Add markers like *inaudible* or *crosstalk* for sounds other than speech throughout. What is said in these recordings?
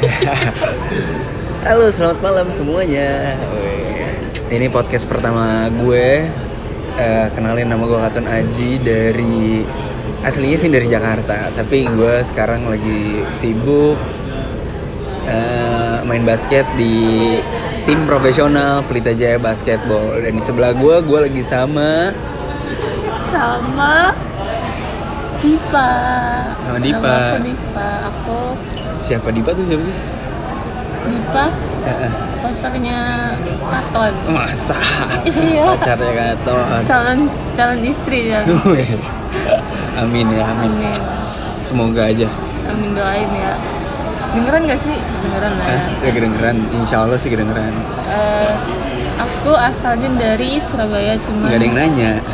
*laughs* Halo, selamat malam semuanya. Ini podcast pertama gue. Eh, kenalin nama gue Katun Aji dari aslinya sih dari Jakarta, tapi gue sekarang lagi sibuk eh, main basket di tim profesional Pelita Jaya Basketball. Dan di sebelah gue, gue lagi sama sama Dipa. Sama Dipa. Nama aku Dipa. Aku siapa Dipa tuh siapa sih? Dipa pacarnya Katon. Masa? Iya. Pacarnya Gatot. Calon calon istri ya. *laughs* amin ya, amin. Amin. Semoga aja. Amin doain ya. Dengeran gak sih? Dengeran lah ya. Eh, udah kedengeran, insya Allah sih kedengeran. Eh, aku asalnya dari Surabaya cuman Gak ada yang nanya. *laughs*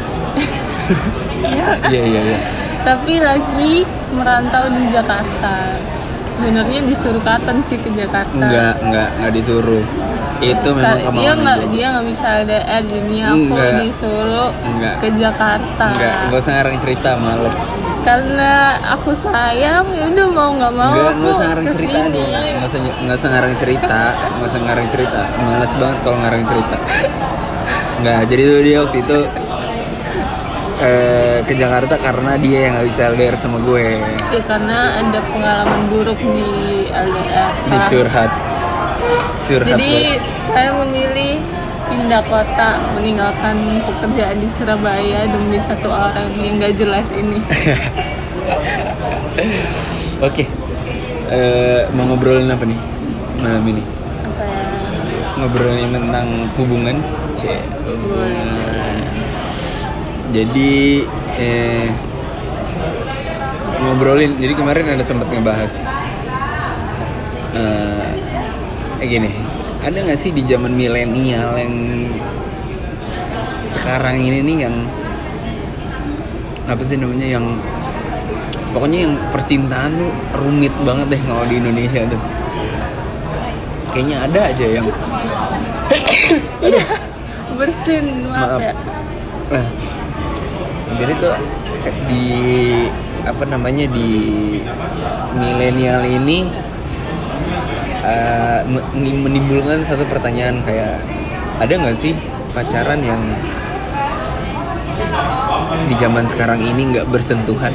Ya, Iya iya iya. tapi lagi merantau di Jakarta. Sebenarnya disuruh Katon sih ke Jakarta. Enggak enggak enggak disuruh. Itu memang kemauan dia nggak dia nggak bisa LDR jadi aku Enggak. disuruh Enggak. ke Jakarta Enggak, enggak usah ngarang cerita, males. karena aku sayang ya udah mau nggak mau Enggak, aku enggak usah ngarang cerita nih. Enggak usah enggak usah ngarang cerita, enggak usah ngarang cerita. Males banget kalau ngarang cerita. Enggak, jadi tuh dia waktu itu eh, ke Jakarta karena dia yang nggak bisa LDR sama gue. ya karena ada pengalaman buruk di LDR Di Pak. curhat. Curhat jadi banget. saya memilih pindah kota meninggalkan pekerjaan di Surabaya demi satu orang yang gak jelas ini *laughs* Oke. Eh, mau ngobrolin apa nih malam ini? apa ya Ngobrolin tentang hubungan. Cek. Boleh. Jadi eh ngobrolin. Jadi kemarin ada sempat ngebahas eh eh, gini. Ada nggak sih di zaman milenial yang sekarang ini nih yang apa sih namanya yang pokoknya yang percintaan tuh rumit banget deh kalau di Indonesia tuh kayaknya ada aja yang iya bersin maaf, Maaf. ya Jadi tuh di apa namanya di milenial ini men- menimbulkan satu pertanyaan kayak ada nggak sih pacaran yang di zaman sekarang ini nggak bersentuhan?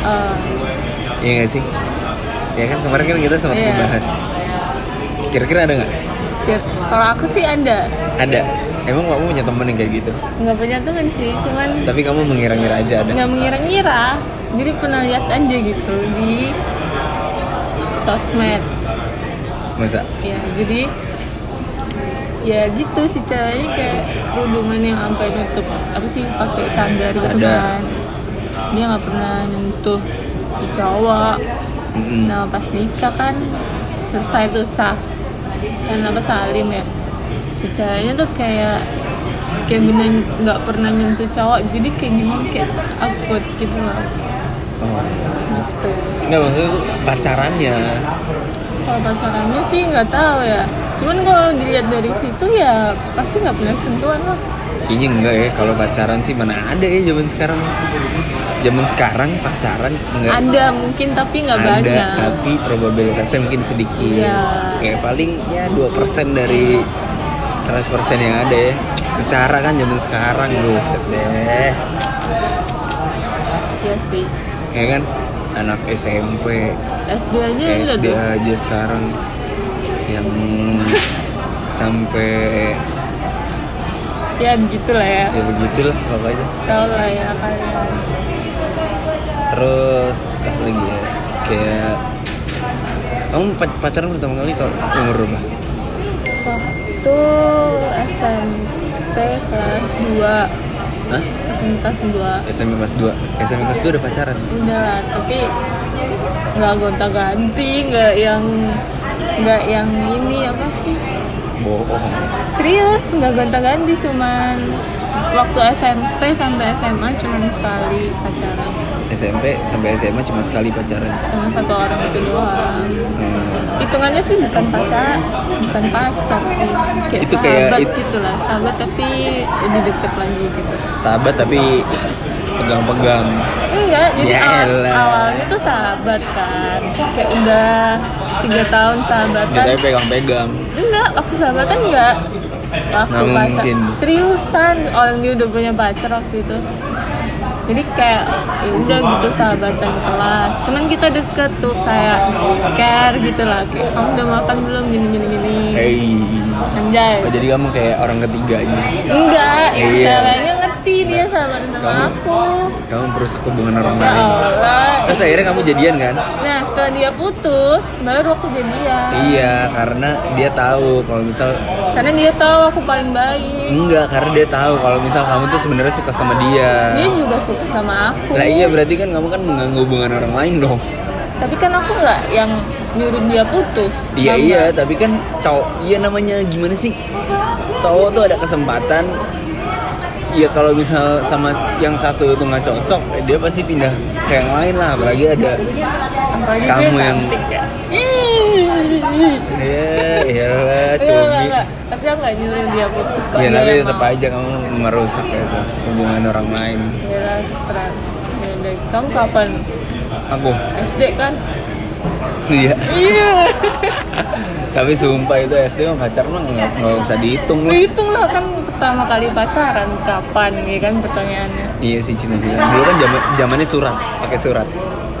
Eh, Iya nggak sih? Ya kan kemarin kan kita sempat Iya. membahas. Kira-kira ada nggak? Kalau aku sih ada, Ada. Emang kamu punya temen yang kayak gitu? nggak punya temen sih, cuman Tapi kamu mengira-ngira aja ada. nggak mengira-ngira. Jadi pernah lihat aja gitu di sosmed. Masa? Ya, jadi ya gitu si ceweknya kayak kerudungan yang sampai nutup apa sih pakai cadar gitu kan. Dia nggak pernah nyentuh si cowok. Mm-mm. Nah pas nikah kan selesai tuh sah dan apa salim ya si ceweknya tuh kayak kayak bener nggak pernah nyentuh cowok jadi kayak gimana kayak awkward gitu loh Oh. gitu Nggak maksudnya pacarannya. kalau pacarannya sih nggak tahu ya cuman kalau dilihat dari situ ya pasti nggak pernah sentuhan lah Kayaknya enggak ya kalau pacaran sih mana ada ya zaman sekarang. Zaman sekarang pacaran enggak ada mungkin tapi nggak ada, banyak tapi probabilitasnya mungkin sedikit. Iya. Kayak paling ya 2% dari 100% yang ada ya. Secara kan zaman sekarang buset deh. ya sih Ya kan? Anak SMP, SD aja SD tuh aja sekarang yang sampai ya begitulah ya ya begitulah pokoknya. tau lah ya kalian Terus apa lagi ya? Kayak kamu pac- pacaran pertama kali tau umur berapa? Waktu SMP kelas 2 Hah? SMP kelas 2 SMP kelas 2 SMP kelas 2 udah pacaran? udah lah tapi nggak gonta ganti nggak yang nggak yang ini apa sih? Bohong. Serius nggak gonta ganti cuman waktu SMP sampai SMA cuman sekali pacaran SMP sampai SMA cuma sekali pacaran. Sama satu orang itu doang. Hmm. hitungannya sih bukan pacar bukan pacar sih. Kayak Itu sahabat kayak it- gitu lah. Sahabat tapi lebih deket lagi gitu. Sahabat tapi pegang-pegang. Enggak jadi Ya awal, awalnya tuh sahabat kan. Kayak udah tiga tahun Ya, sahabatan tapi pegang-pegang. enggak waktu sahabatan enggak. Waktu Nggak pacar seriusan orang dia udah punya pacar waktu itu jadi kayak ya udah gitu sahabatan kelas cuman kita deket tuh kayak care gitu lah kayak kamu udah makan belum gini gini gini Hey. anjay Oh, jadi kamu kayak orang ketiganya. enggak yang Iya. Sahabatan sama Kamu- aku Kamu merusak hubungan orang ya lain. Allah Terus akhirnya kamu jadian kan? nah setelah dia putus baru aku jadian Iya, karena dia tahu kalau misal karena dia tahu aku paling baik enggak, karena dia tahu kalau misal kamu tuh sebenarnya suka sama dia. dia juga suka sama aku Nah iya berarti kan kamu kan mengganggu hubungan orang lain dong. tapi kan aku nggak yang nyuruh dia putus Iya iya, tapi kan cowok, iya namanya gimana sih? Cowok tuh ada kesempatan. Iya kalau misal sama yang satu itu nggak cocok, eh, dia pasti pindah ke yang lain lah. Apalagi ada apalagi Kamu yang- ya ya enggak, cumi. tapi aku nggak nyuruh dia putus kok Ya dia tapi tetap mau. aja kamu merusak ya tuh, hubungan orang lain. ya lah terserah ya udah kamu kapan Aku, SD kan iya. iya *laughs* Tapi sumpah itu SD mah pacar mah nggak nggak usah dihitung lah. hitung lah kan pertama kali pacaran kapan ya kan pertanyaannya Iya sih cina-cina. Dulu kan zaman zamannya surat, pakai surat.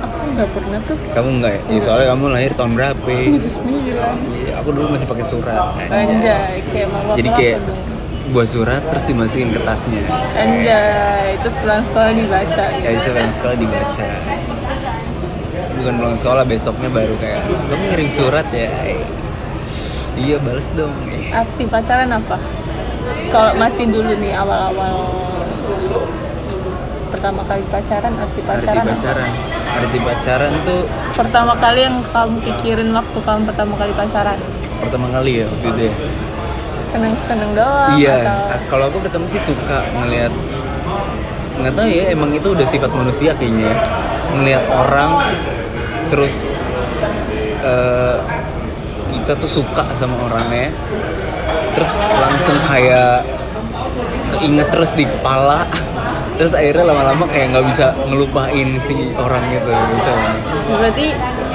aku nggak pernah tuh Kamu enggak ya? Ya, soalnya kamu lahir tahun berapa? sembilan sembilan Iya, aku dulu masih pakai surat. anjay kayak mama Jadi kayak buat surat terus dimasukin ke tasnya. anjay terus pulang sekolah dibaca Ya kan sekolah dibaca. Bukan pulang sekolah besoknya baru kayak kamu ngirim surat ya. Iya balas dong. arti pacaran apa kalau masih dulu nih awal-awal pertama kali pacaran arti Arti pacaran apa? pacaran. Arti pacaran tuh pertama kali yang kamu pikirin waktu kamu pertama kali pacaran pertama kali ya waktu itu ya. seneng-seneng doang Iya, atau ah, kalau aku pertama sih suka ngelihat nggak tahu ya emang itu udah sifat manusia kayaknya ya. ngelihat orang terus eh, kita tuh suka sama orangnya. Terus langsung kayak keinget terus di kepala. Terus akhirnya lama-lama kayak nggak bisa ngelupain si orang gitu. Gitu berarti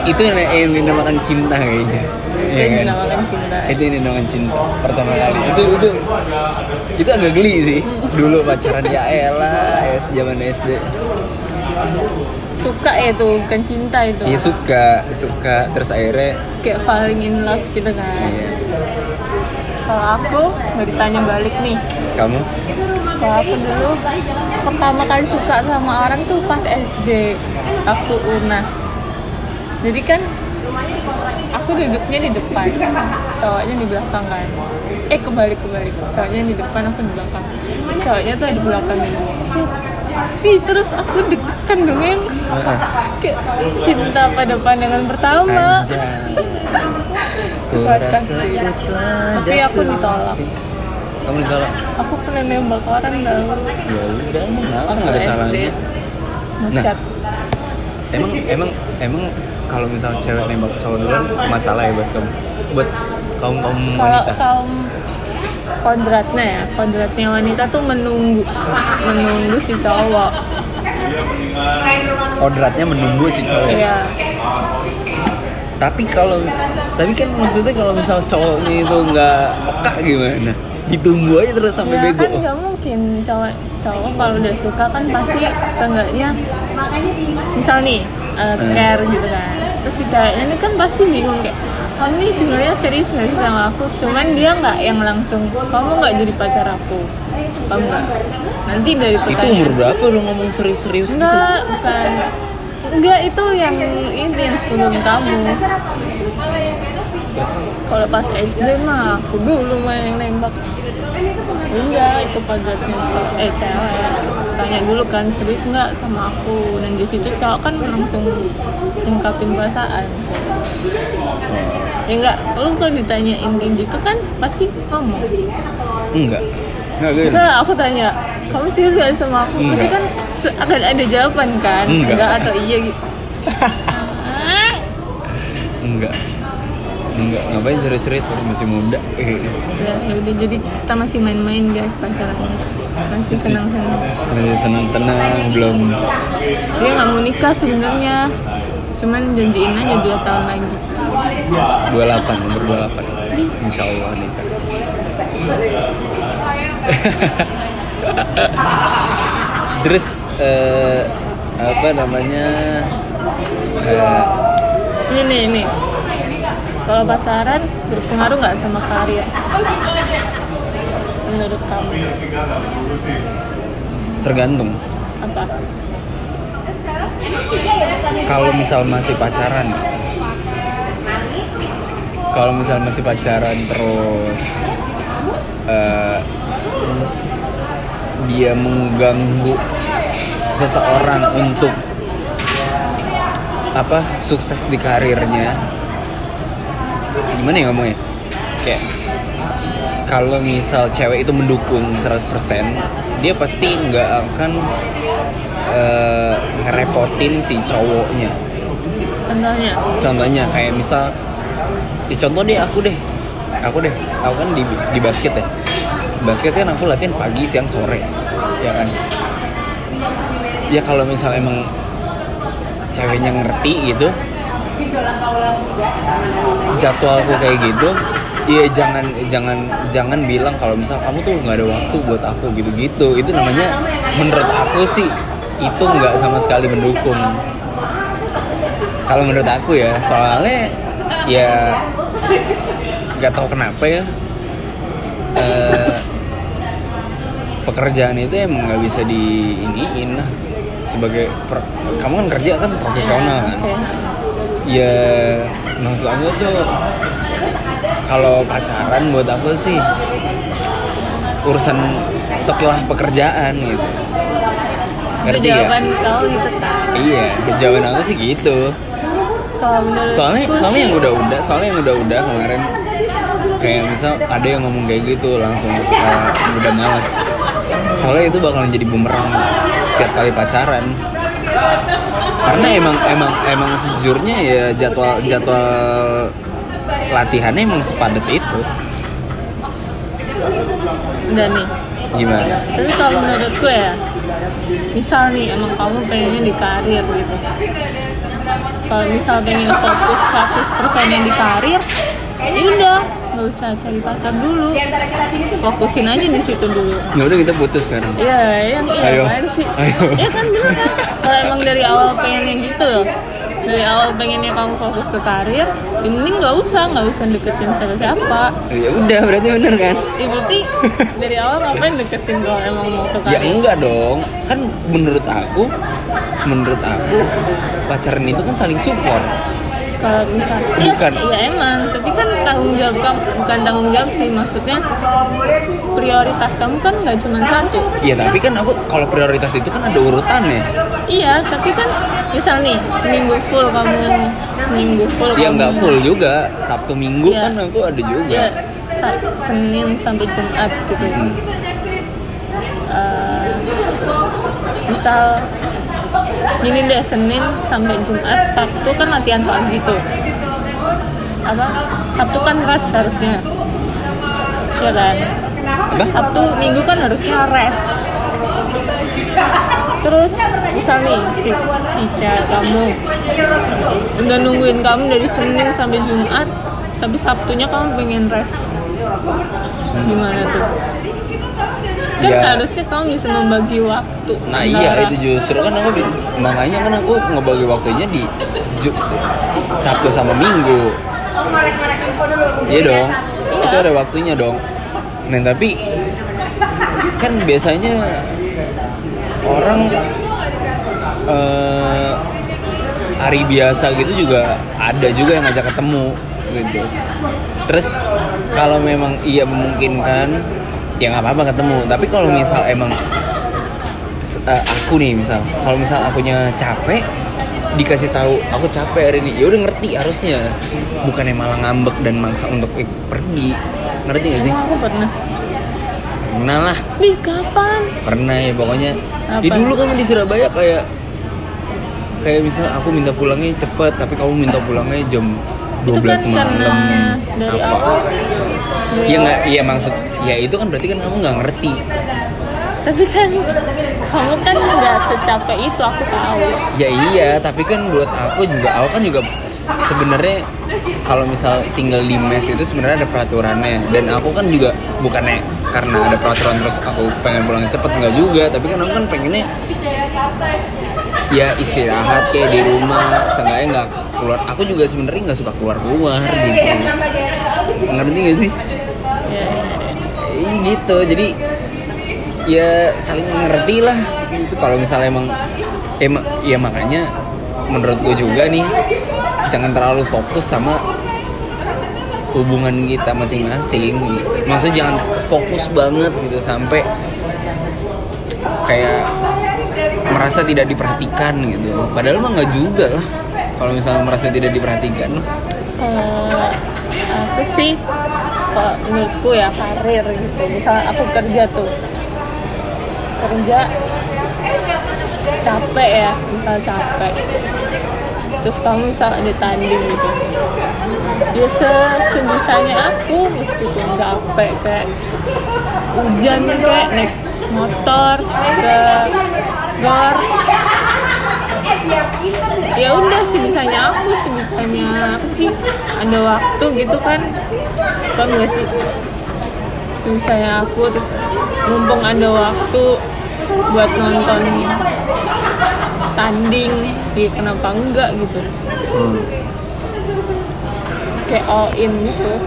itu yang, yang dinamakan cinta kayaknya. Itu yang kan? dinamakan cinta. Itu yang dinamakan cinta pertama kali. Itu itu itu agak geli sih. Dulu pacaran ya elah ya zaman SD suka ya itu bukan cinta itu. Iya suka suka. Terus akhirnya kayak falling in love gitu kan. Iya. kalau aku nggak ditanya balik nih. Kamu? Kalau aku dulu pertama kali suka sama orang tuh pas SD waktu unas. Jadi kan aku duduknya di depan. Cowoknya di belakang kan. Eh kebalik kebalik. Cowoknya di depan aku di belakang. Terus cowoknya tuh di belakang. gitu Ih, terus aku deg-degan dong yang. Kayak cinta pada pandangan pertama. Sih. Tapi aku ditolak. kamu ditolak? Aku pernah nembak orang tau ya udah kenapa Waktu nggak ada salahnya? Ngecat. Emang emang emang kalau misal cewek nembak cowok duluan masalah ya buat kamu? Buat kaum kaum kalau wanita? kaum kodratnya ya kodratnya wanita tuh menunggu menunggu si cowok. Kodratnya menunggu si cowok. Iya. Tapi kalau tapi kan maksudnya kalau misal cowoknya itu nggak peka gimana? Ditunggu aja terus sampai ya bego. kan nggak mungkin. Cowok cowok kalau udah suka kan pasti seenggaknya misal nih uh, Hmm. care gitu kan. Terus si ceweknya ini kan pasti bingung kayak kamu ini sebenarnya serius nggak sih sama aku cuman dia nggak yang langsung kamu nggak jadi pacar aku kamu nggak nanti dari itu pertanyaan umur berapa lu ngomong serius-serius gitu Enggak, bukan. Enggak, itu yang ini yang sebelum kamu. Kalau pas SD mah aku dulu mah yang nembak. Enggak, itu cowok eh cewek. Tanya dulu kan serius nggak sama aku dan di situ cowok kan langsung ngungkapin perasaan. Ya enggak, lu kalau ditanyain kayak gitu kan pasti ngomong. enggak enggak Misalnya aku tanya, kamu serius gak sama aku? Pasti Enggak. kan se- akan ada jawaban kan? Enggak. atau iya gitu. Enggak enggak ngapain serius-serius masih muda ya, ya udah jadi kita masih main-main guys pacarannya. Masih senang-senang. masih senang-senang belum Dia nggak mau nikah sebenarnya. Cuman janjiin aja dua tahun lagi. 28 umur 28 insya Allah nikah *laughs* terus eh, apa namanya eh, ini nih ini kalau pacaran berpengaruh nggak sama karir menurut kamu? Tergantung. Apa? Kalau misal masih pacaran. Kalau misal masih pacaran terus eh, dia mengganggu seseorang untuk apa sukses di karirnya gimana ya ngomongnya? Kayak kalau misal cewek itu mendukung 100% dia pasti nggak akan eh, ngerepotin si cowoknya. Contohnya? Contohnya kayak misal ya contoh deh aku deh. Aku deh aku kan di di basket ya. Basket kan aku latihan pagi siang sore ya kan? Ya kalau misal emang ceweknya ngerti gitu jadwalku kayak gitu ya jangan jangan jangan bilang kalau misal kamu tuh nggak ada waktu buat aku gitu-gitu. Itu namanya menurut aku sih itu nggak sama sekali mendukung. Kalau menurut aku ya soalnya ya nggak tahu kenapa ya. Eh, pekerjaan itu emang nggak bisa di iniin lah. Sebagai per- kamu kan kerja kan profesional kan? Oke. ya maksud aku tuh kalau pacaran buat aku sih urusan setelah pekerjaan gitu. Itu ngerti ya? Jawaban kau gitu kan? Iya jawaban aku sih gitu. Kalau menurut soalnya soalnya yang udah-udah soalnya yang udah-udah kemarin kayak misal ada yang ngomong kayak gitu langsung uh, udah malas soalnya itu bakalan jadi bumerang setiap kali pacaran. Karena emang emang emang sejujurnya ya jadwal jadwal latihannya emang sepadat itu udah nih gimana tapi kalau menurutku ya misal nih emang kamu pengennya di karir gitu kalau misal pengen fokus 100% yang di karir ya udah nggak usah cari pacar dulu fokusin aja di situ dulu ya udah kita putus sekarang Iya, yang iya Ayo. sih? Ayo. Ya kan bener kan? Kalau emang dari awal pengennya gitu loh dari awal pengennya kamu fokus ke karir, ya mending nggak usah, nggak usah deketin siapa-siapa. ya udah berarti bener kan Ya berarti dari awal ngapain deketin kalau emang mau ke ya karir? enggak dong kan menurut aku menurut aku pacaran itu kan saling support Kalau misal, ya, Bukan. ya emang, tapi kan tanggung jawab kamu bukan tanggung jawab sih, maksudnya prioritas kamu kan nggak cuma satu. Iya tapi kan aku kalau prioritas itu kan ada urutannya. Iya, tapi kan misal nih seminggu full kamu seminggu full Ya nggak full juga. Sabtu Minggu Iya. kan aku ada juga. ya sa- Senin sampai Jumat gitu Hmm. Eh, misal gini deh Senin sampai Jumat Sabtu kan latihan pagi tuh apa? Sabtu kan rest harusnya. Ya kan? Apa? Sabtu Minggu kan harusnya rest terus misal nih si si cewek kamu udah nungguin kamu dari Senin sampai Jumat tapi Sabtunya kamu pengen rest gimana tuh? Kan Ya. harusnya kamu bisa membagi waktu. Nah antara- iya itu justru kan aku makanya kan aku ngebagi waktunya di Sabtu sama Minggu. Iya dong. Iya. Itu ada waktunya dong. Nah tapi kan biasanya orang eh, hari biasa gitu juga ada juga yang ngajak ketemu gitu. Terus kalau memang iya memungkinkan ya nggak apa-apa ketemu. Tapi kalau misal emang eh, aku nih misal kalau misal akunya capek dikasih tahu aku capek hari ini. Ya udah ngerti harusnya. Bukannya malah ngambek dan maksa untuk ik- pergi. Ngerti gak sih? Emang aku pernah. Pernah lah. Di kapan? pernah ya pokoknya. Apa? di dulu kamu di Surabaya kayak kayak misal aku minta pulangnya cepet tapi kamu minta pulangnya jam 12 Itu kan malam. dari Apa? awal. Ya nggak? Ya maksud ya itu kan berarti kan kamu nggak ngerti Tapi kan kamu kan nggak secapek itu aku tahu. Ya iya tapi kan buat aku juga aku kan juga sebenarnya kalau misal tinggal di mes itu sebenarnya ada peraturannya. Dan aku kan juga bukannya karena ada peraturan terus aku pengen pulang cepet nggak juga. Tapi kan aku kan pengennya ya istirahat kayak di rumah. Seenggaknya nggak keluar aku juga sebenarnya nggak suka keluar keluar gitu. Ngerti gak sih? Ya, Iya gitu jadi ya saling mengerti lah. Itu kalau misalnya emang emang ya makanya menurut gue juga nih jangan terlalu fokus sama hubungan kita masing-masing. Maksudnya jangan fokus banget gitu sampai kayak merasa tidak diperhatikan gitu. Padahal mah nggak juga lah. Kalau misalnya merasa tidak diperhatikan kalau aku sih? Kalau menurutku ya karir gitu. Misal aku kerja tuh kerja capek ya misal capek. Terus kamu misal ada tanding gitu. Ya se- sebisanya aku meskipun capek kayak hujan kayak naik motor ke gor. Ya udah sebisanya aku sebisanya apa sih ada waktu gitu kan. Paham gak sih sebisanya aku terus mumpung ada waktu buat nonton tanding ya kenapa enggak gitu. Hmm. kayak all in gitu.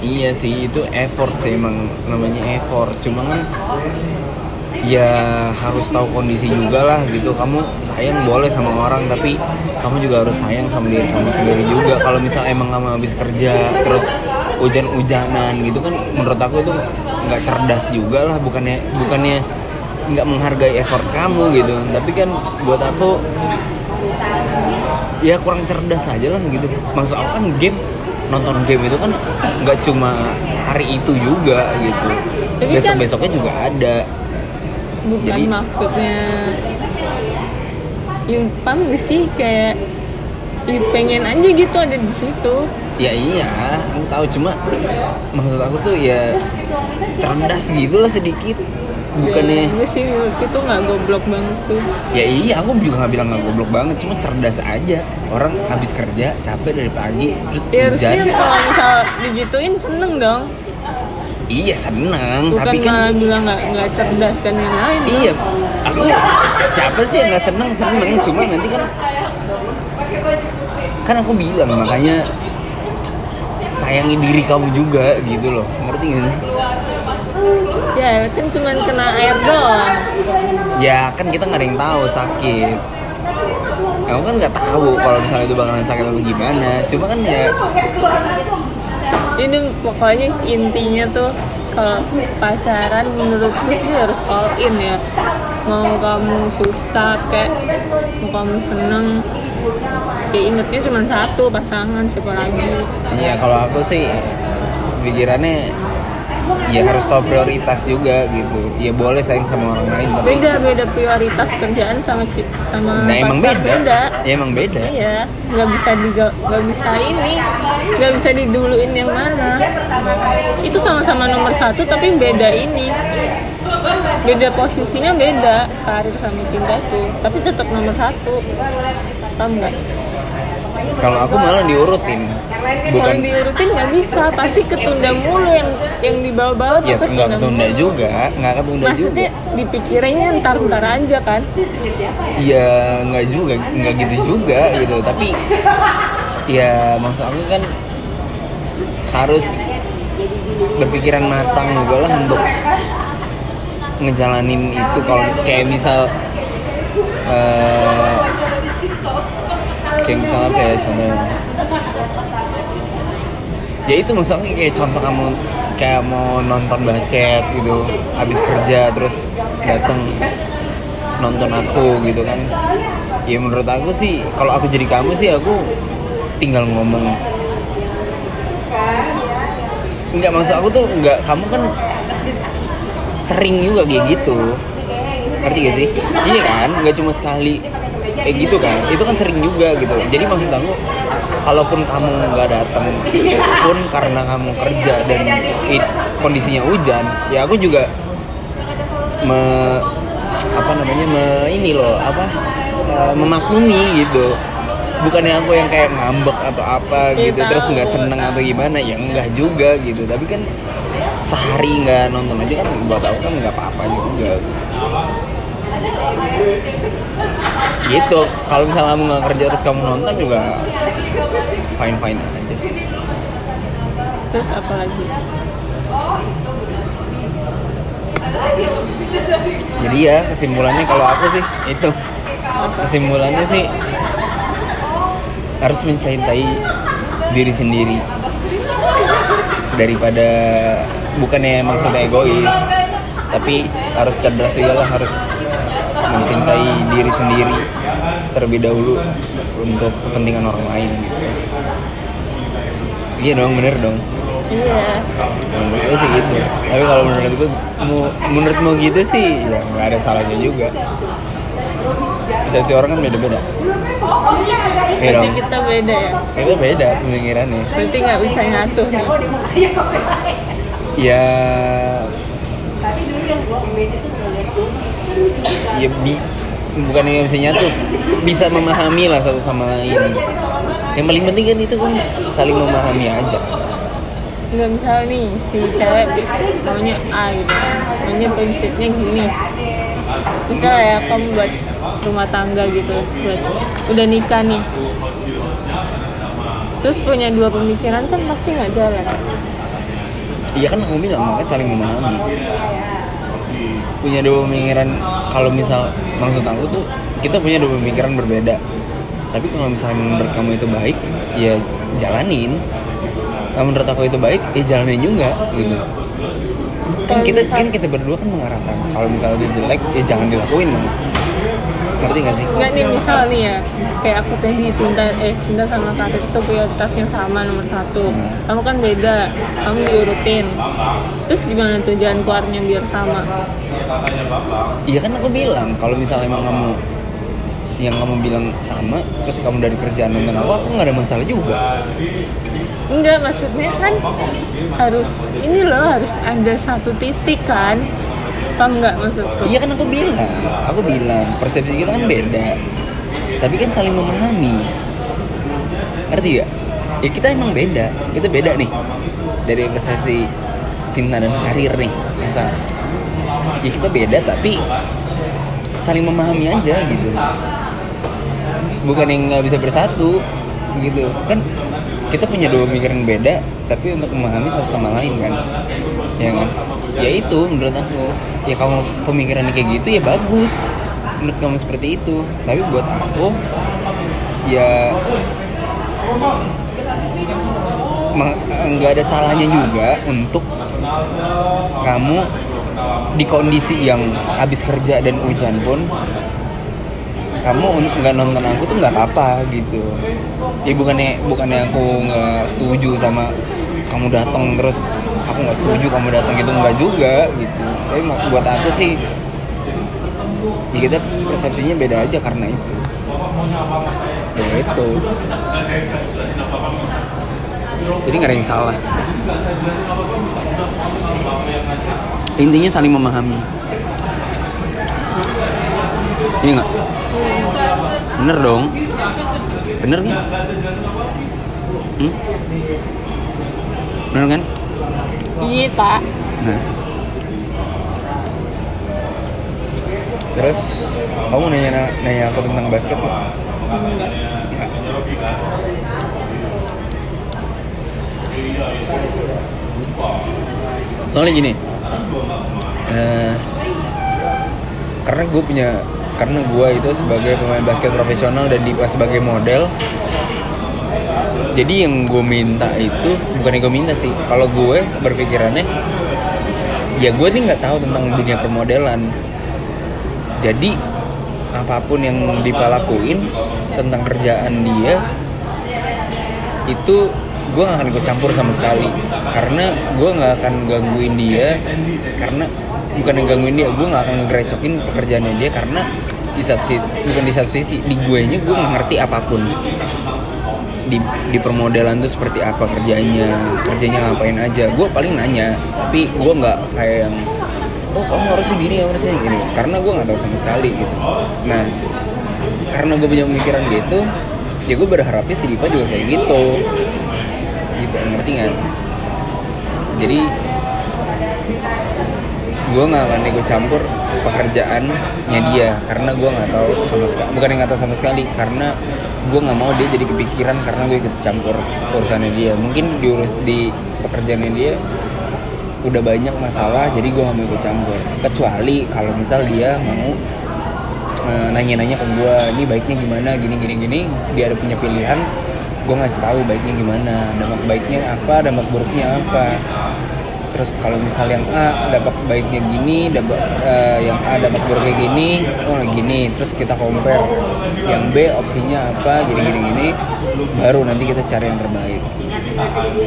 Iya sih itu effort sih emang namanya effort. Cuma kan ya harus tahu kondisi juga lah gitu. Kamu sayang boleh sama orang tapi kamu juga harus sayang sama diri kamu sendiri juga. Kalau misal emang kamu habis kerja terus hujan-hujanan gitu kan menurut aku itu nggak cerdas juga lah bukannya bukannya nggak menghargai effort kamu gitu. Tapi kan buat aku ya kurang cerdas aja lah gitu. Maksud aku kan game nonton game itu kan nggak cuma hari itu juga gitu. Tapi besok kan- besoknya juga ada. Bukan Jadi- maksudnya ya paham gak sih? Kayak ya pengen aja gitu ada di situ ya iya. Aku tahu cuma maksud aku tuh ya cerdas gitu lah sedikit. Bukannya ya, gue sih menurut itu nggak goblok banget sih. Ya iya aku juga nggak bilang nggak goblok banget cuma cerdas aja. Orang habis kerja capek dari pagi terus ya harusnya kalau misal digituin seneng dong. Iya seneng bukan tapi kan malah bilang nggak nggak cerdas dan lain-lain Iya, aku siapa sih yang nggak seneng? Seneng cuma nanti kan kan aku bilang makanya sayangi diri kamu juga gitu loh ngerti gak sih? ya kan cuman kena air doang Ya kan kita nggak ada yang tahu sakit. Kamu kan nggak tahu kalau misalnya itu bakalan sakit atau gimana. Cuma kan ya ini pokoknya intinya tuh kalau pacaran menurutku sih harus all in ya mau kamu susah kayak mau kamu seneng ya ingetnya cuma satu pasangan siapa lagi ya kalau aku sih pikirannya ya harus tahu prioritas juga gitu. Ya boleh sayang sama orang lain tapi beda beda prioritas kerjaan sama sama Nah emang pacar beda. Ya emang beda. iya nggak bisa diga- nggak bisa ini nggak bisa diduluin yang mana itu sama-sama nomor satu tapi beda ini beda posisinya beda karir sama cinta itu tapi tetap nomor satu paham nggak Kalau aku malah diurutin. kalau Bukan diurutin nggak bisa pasti ketunda mulu yang yang di bawah-bawah tuh ya nggak ketunda mulu. juga, nggak ketunda maksudnya juga. dipikirinnya ntar-ntar aja kan Ya nggak juga, nggak gitu juga gitu. Tapi ya maksud aku kan harus berpikiran matang juga lah untuk ngejalanin itu kalau kayak misal eh kayak misal apa ya contohnya? Ya itu maksudnya kayak contoh kamu kayak mau nonton basket gitu habis kerja terus dateng nonton aku gitu kan. Ya menurut aku sih kalau aku jadi kamu sih aku tinggal ngomong. Nggak maksud aku tuh nggak kamu kan sering juga kayak gitu. Ngerti gak sih? Iya kan? Nggak cuma sekali kayak gitu kan. Itu kan sering juga gitu. Jadi maksud aku kalaupun kamu nggak datang pun karena kamu kerja dan it- kondisinya hujan ya aku juga me apa namanya me, ini loh apa eh, memaklumi gitu. Bukannya aku yang kayak ngambek atau apa Iya, gitu terus nggak seneng atau gimana ya enggak juga gitu. Tapi kan sehari nggak nonton aja kan buat aku kan nggak apa-apa juga gitu. Kalau misalnya kamu nggak kerja terus kamu nonton juga fine fine aja. Terus apa lagi? Jadi ya kesimpulannya kalau aku sih itu. Kesimpulannya sih harus mencintai diri sendiri. Daripada bukannya maksudnya egois tapi harus cerdas juga lah harus mencintai diri sendiri terlebih dahulu untuk kepentingan orang lain. Gitu iya dong bener dong. Iya. Menurut gue sih gitu. Tapi kalau menurut gue mu- menurutmu gitu sih ya nggak ada salahnya juga. Persepsi orang kan beda-beda. Iya berarti dong. kita beda ya? Itu beda pemikirannya. berarti nggak bisa nyatu nih Ya ya bi bukan yang bisa nyatu. Bisa memahami lah satu sama lain. Yang paling penting kan itu kan saling memahami aja. Nggak misal nih si cewek maunya A gitu. Maunya prinsipnya gini. Misal ya kamu buat rumah tangga gitu buat udah nikah nih. Terus punya dua pemikiran kan pasti nggak jalan. Iya kan aku bilang makanya saling memahami punya dua pemikiran. Kalau misal maksud aku tuh kita punya dua pemikiran berbeda. Tapi kalau misalnya menurut kamu itu baik ya jalanin. Kalau menurut aku itu baik ya jalanin juga gitu. Kan kita misal- kan kita berdua kan mengarahkan. Kalau misalnya itu jelek ya jangan dilakuin ngerti gak sih? Nggak nih misal nih ya kayak aku tadi cinta eh cinta sama karir itu prioritasnya sama nomor satu. Kamu kan beda kamu diurutin. Terus gimana tuh jalan keluarnya biar sama? Iya kan aku bilang kalau misalnya emang kamu yang kamu bilang sama terus kamu dari kerjaan nonton aku aku nggak ada masalah juga. Enggak, maksudnya kan harus ini loh harus ada satu titik kan. Paham nggak maksudku? Iya kan aku bilang, aku bilang persepsi kita kan beda, tapi kan saling memahami. Ngerti gak? Ya kita emang beda, kita beda nih dari persepsi cinta dan karir nih, misal. Ya kita beda tapi saling memahami aja gitu. Bukan yang nggak bisa bersatu, gitu kan? Kita punya dua pemikiran beda, tapi untuk memahami satu sama lain kan, ya kan? Ya itu menurut aku, ya kamu pemikirannya kayak gitu ya bagus, menurut kamu seperti itu. Tapi buat aku, ya nggak ada salahnya juga untuk kamu di kondisi yang habis kerja dan hujan pun kamu nggak nonton aku tuh nggak apa-apa gitu ya bukannya bukannya aku nggak setuju sama kamu datang terus aku nggak setuju kamu datang gitu nggak juga gitu tapi buat aku sih ya kita persepsinya beda aja karena itu. Ya itu. Jadi nggak ada yang salah. Intinya saling memahami. Iya nggak? Bener dong. Bener kan? Hmm? bener kan? Iya pak. nah terus kamu nanya nanya aku tentang basket nggak soalnya gini eh, karena gue punya karena gue itu sebagai pemain basket profesional dan Dipa sebagai model jadi yang gue minta itu bukan yang gue minta sih kalau gue berpikirannya ya gue nih nggak tahu tentang dunia permodelan jadi apa pun yang Dipa lakuin tentang kerjaan dia itu gue gak akan ikut campur sama sekali. Karena gue nggak akan gangguin dia karena bukan yang gangguin dia gue nggak akan ngegerecokin pekerjaannya dia karena di satu sisi bukan di satu sisi di gue nya gue nggak ngerti apa pun. Di di permodelan tuh seperti apa kerjanya kerjanya ngapain aja. Gue paling nanya tapi gue nggak kayak yang oh kamu harusnya gini harusnya gini karena gue nggak tahu sama sekali gitu. Nah karena gue punya pemikiran gitu ya gue berharapnya si Dipa juga kayak gitu. Gitu ngerti nggak? Jadi gue nggak akan ikut campur pekerjaannya dia. Karena gue nggak tahu sama sekali bukan yang nggak tahu sama sekali. Karena gue nggak mau dia jadi kepikiran karena gue ikut campur urusannya dia. Mungkin di di pekerjaannya dia udah banyak masalah jadi gue nggak mau ikut campur. Kecuali kalau misal dia mau eh, nanya-nanya ke gue ini baiknya gimana? Gini gini gini. Dia ada punya pilihan gue ngasih tahu baiknya gimana dampak baiknya apa dampak buruknya apa. Terus kalau misal yang A dampak baiknya gini dampak eh, yang A dampak buruknya gini oh gini. Terus kita compare yang B opsinya apa gini gini gini. Baru nanti kita cari yang terbaik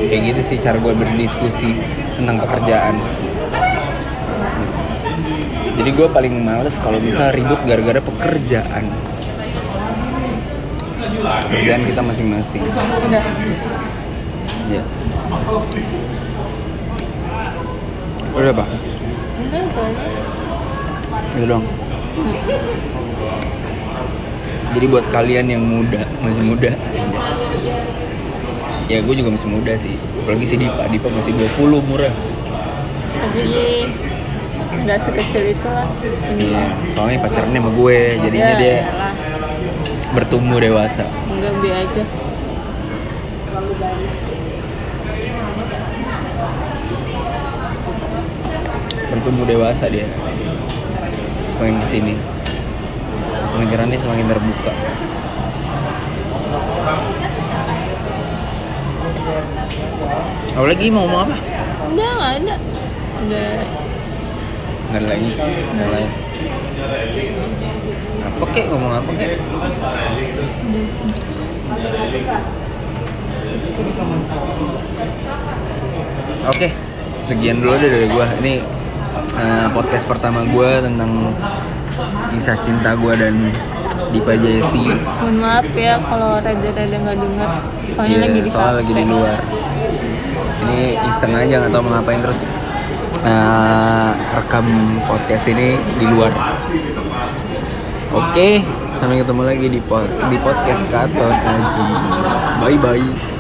kayak gitu sih cara gue berdiskusi tentang pekerjaan. Jadi gue paling males kalau misal ribut gara-gara pekerjaan. Pekerjaan kita masing-masing. Ya. Udah pak? Udah itu dong. Jadi buat kalian yang muda masih muda ya gue juga masih muda sih. Apalagi si Dipa. Dipa masih 20 murah tapi nggak sekecil itu lah ini Iya, soalnya pacarnya sama gue. Jadinya Ya, dia iyalah. bertumbuh dewasa. Enggak bi aja. Bertumbuh dewasa dia. Semakin ke sini. Pemikirannya semakin terbuka apalagi mau ngomong apa? Udah nggak ada. Udah nggak ada lagi? Nggak ada lagi? Apa kek? Ngomong apa kek? Udah sih. Oke, sekian dulu deh dari gue. Ini eh, podcast pertama gue tentang kisah cinta gue dan Dipa Jesi. mohon maaf ya kalau rada-rada nggak dengar soalnya Iya, lagi di soalnya lagi di luar. Ini iseng aja nggak tahu mau ngapain terus eh, rekam podcast ini di luar. Oke, sampai ketemu lagi di pod- di podcast Katon Aji. Bye bye.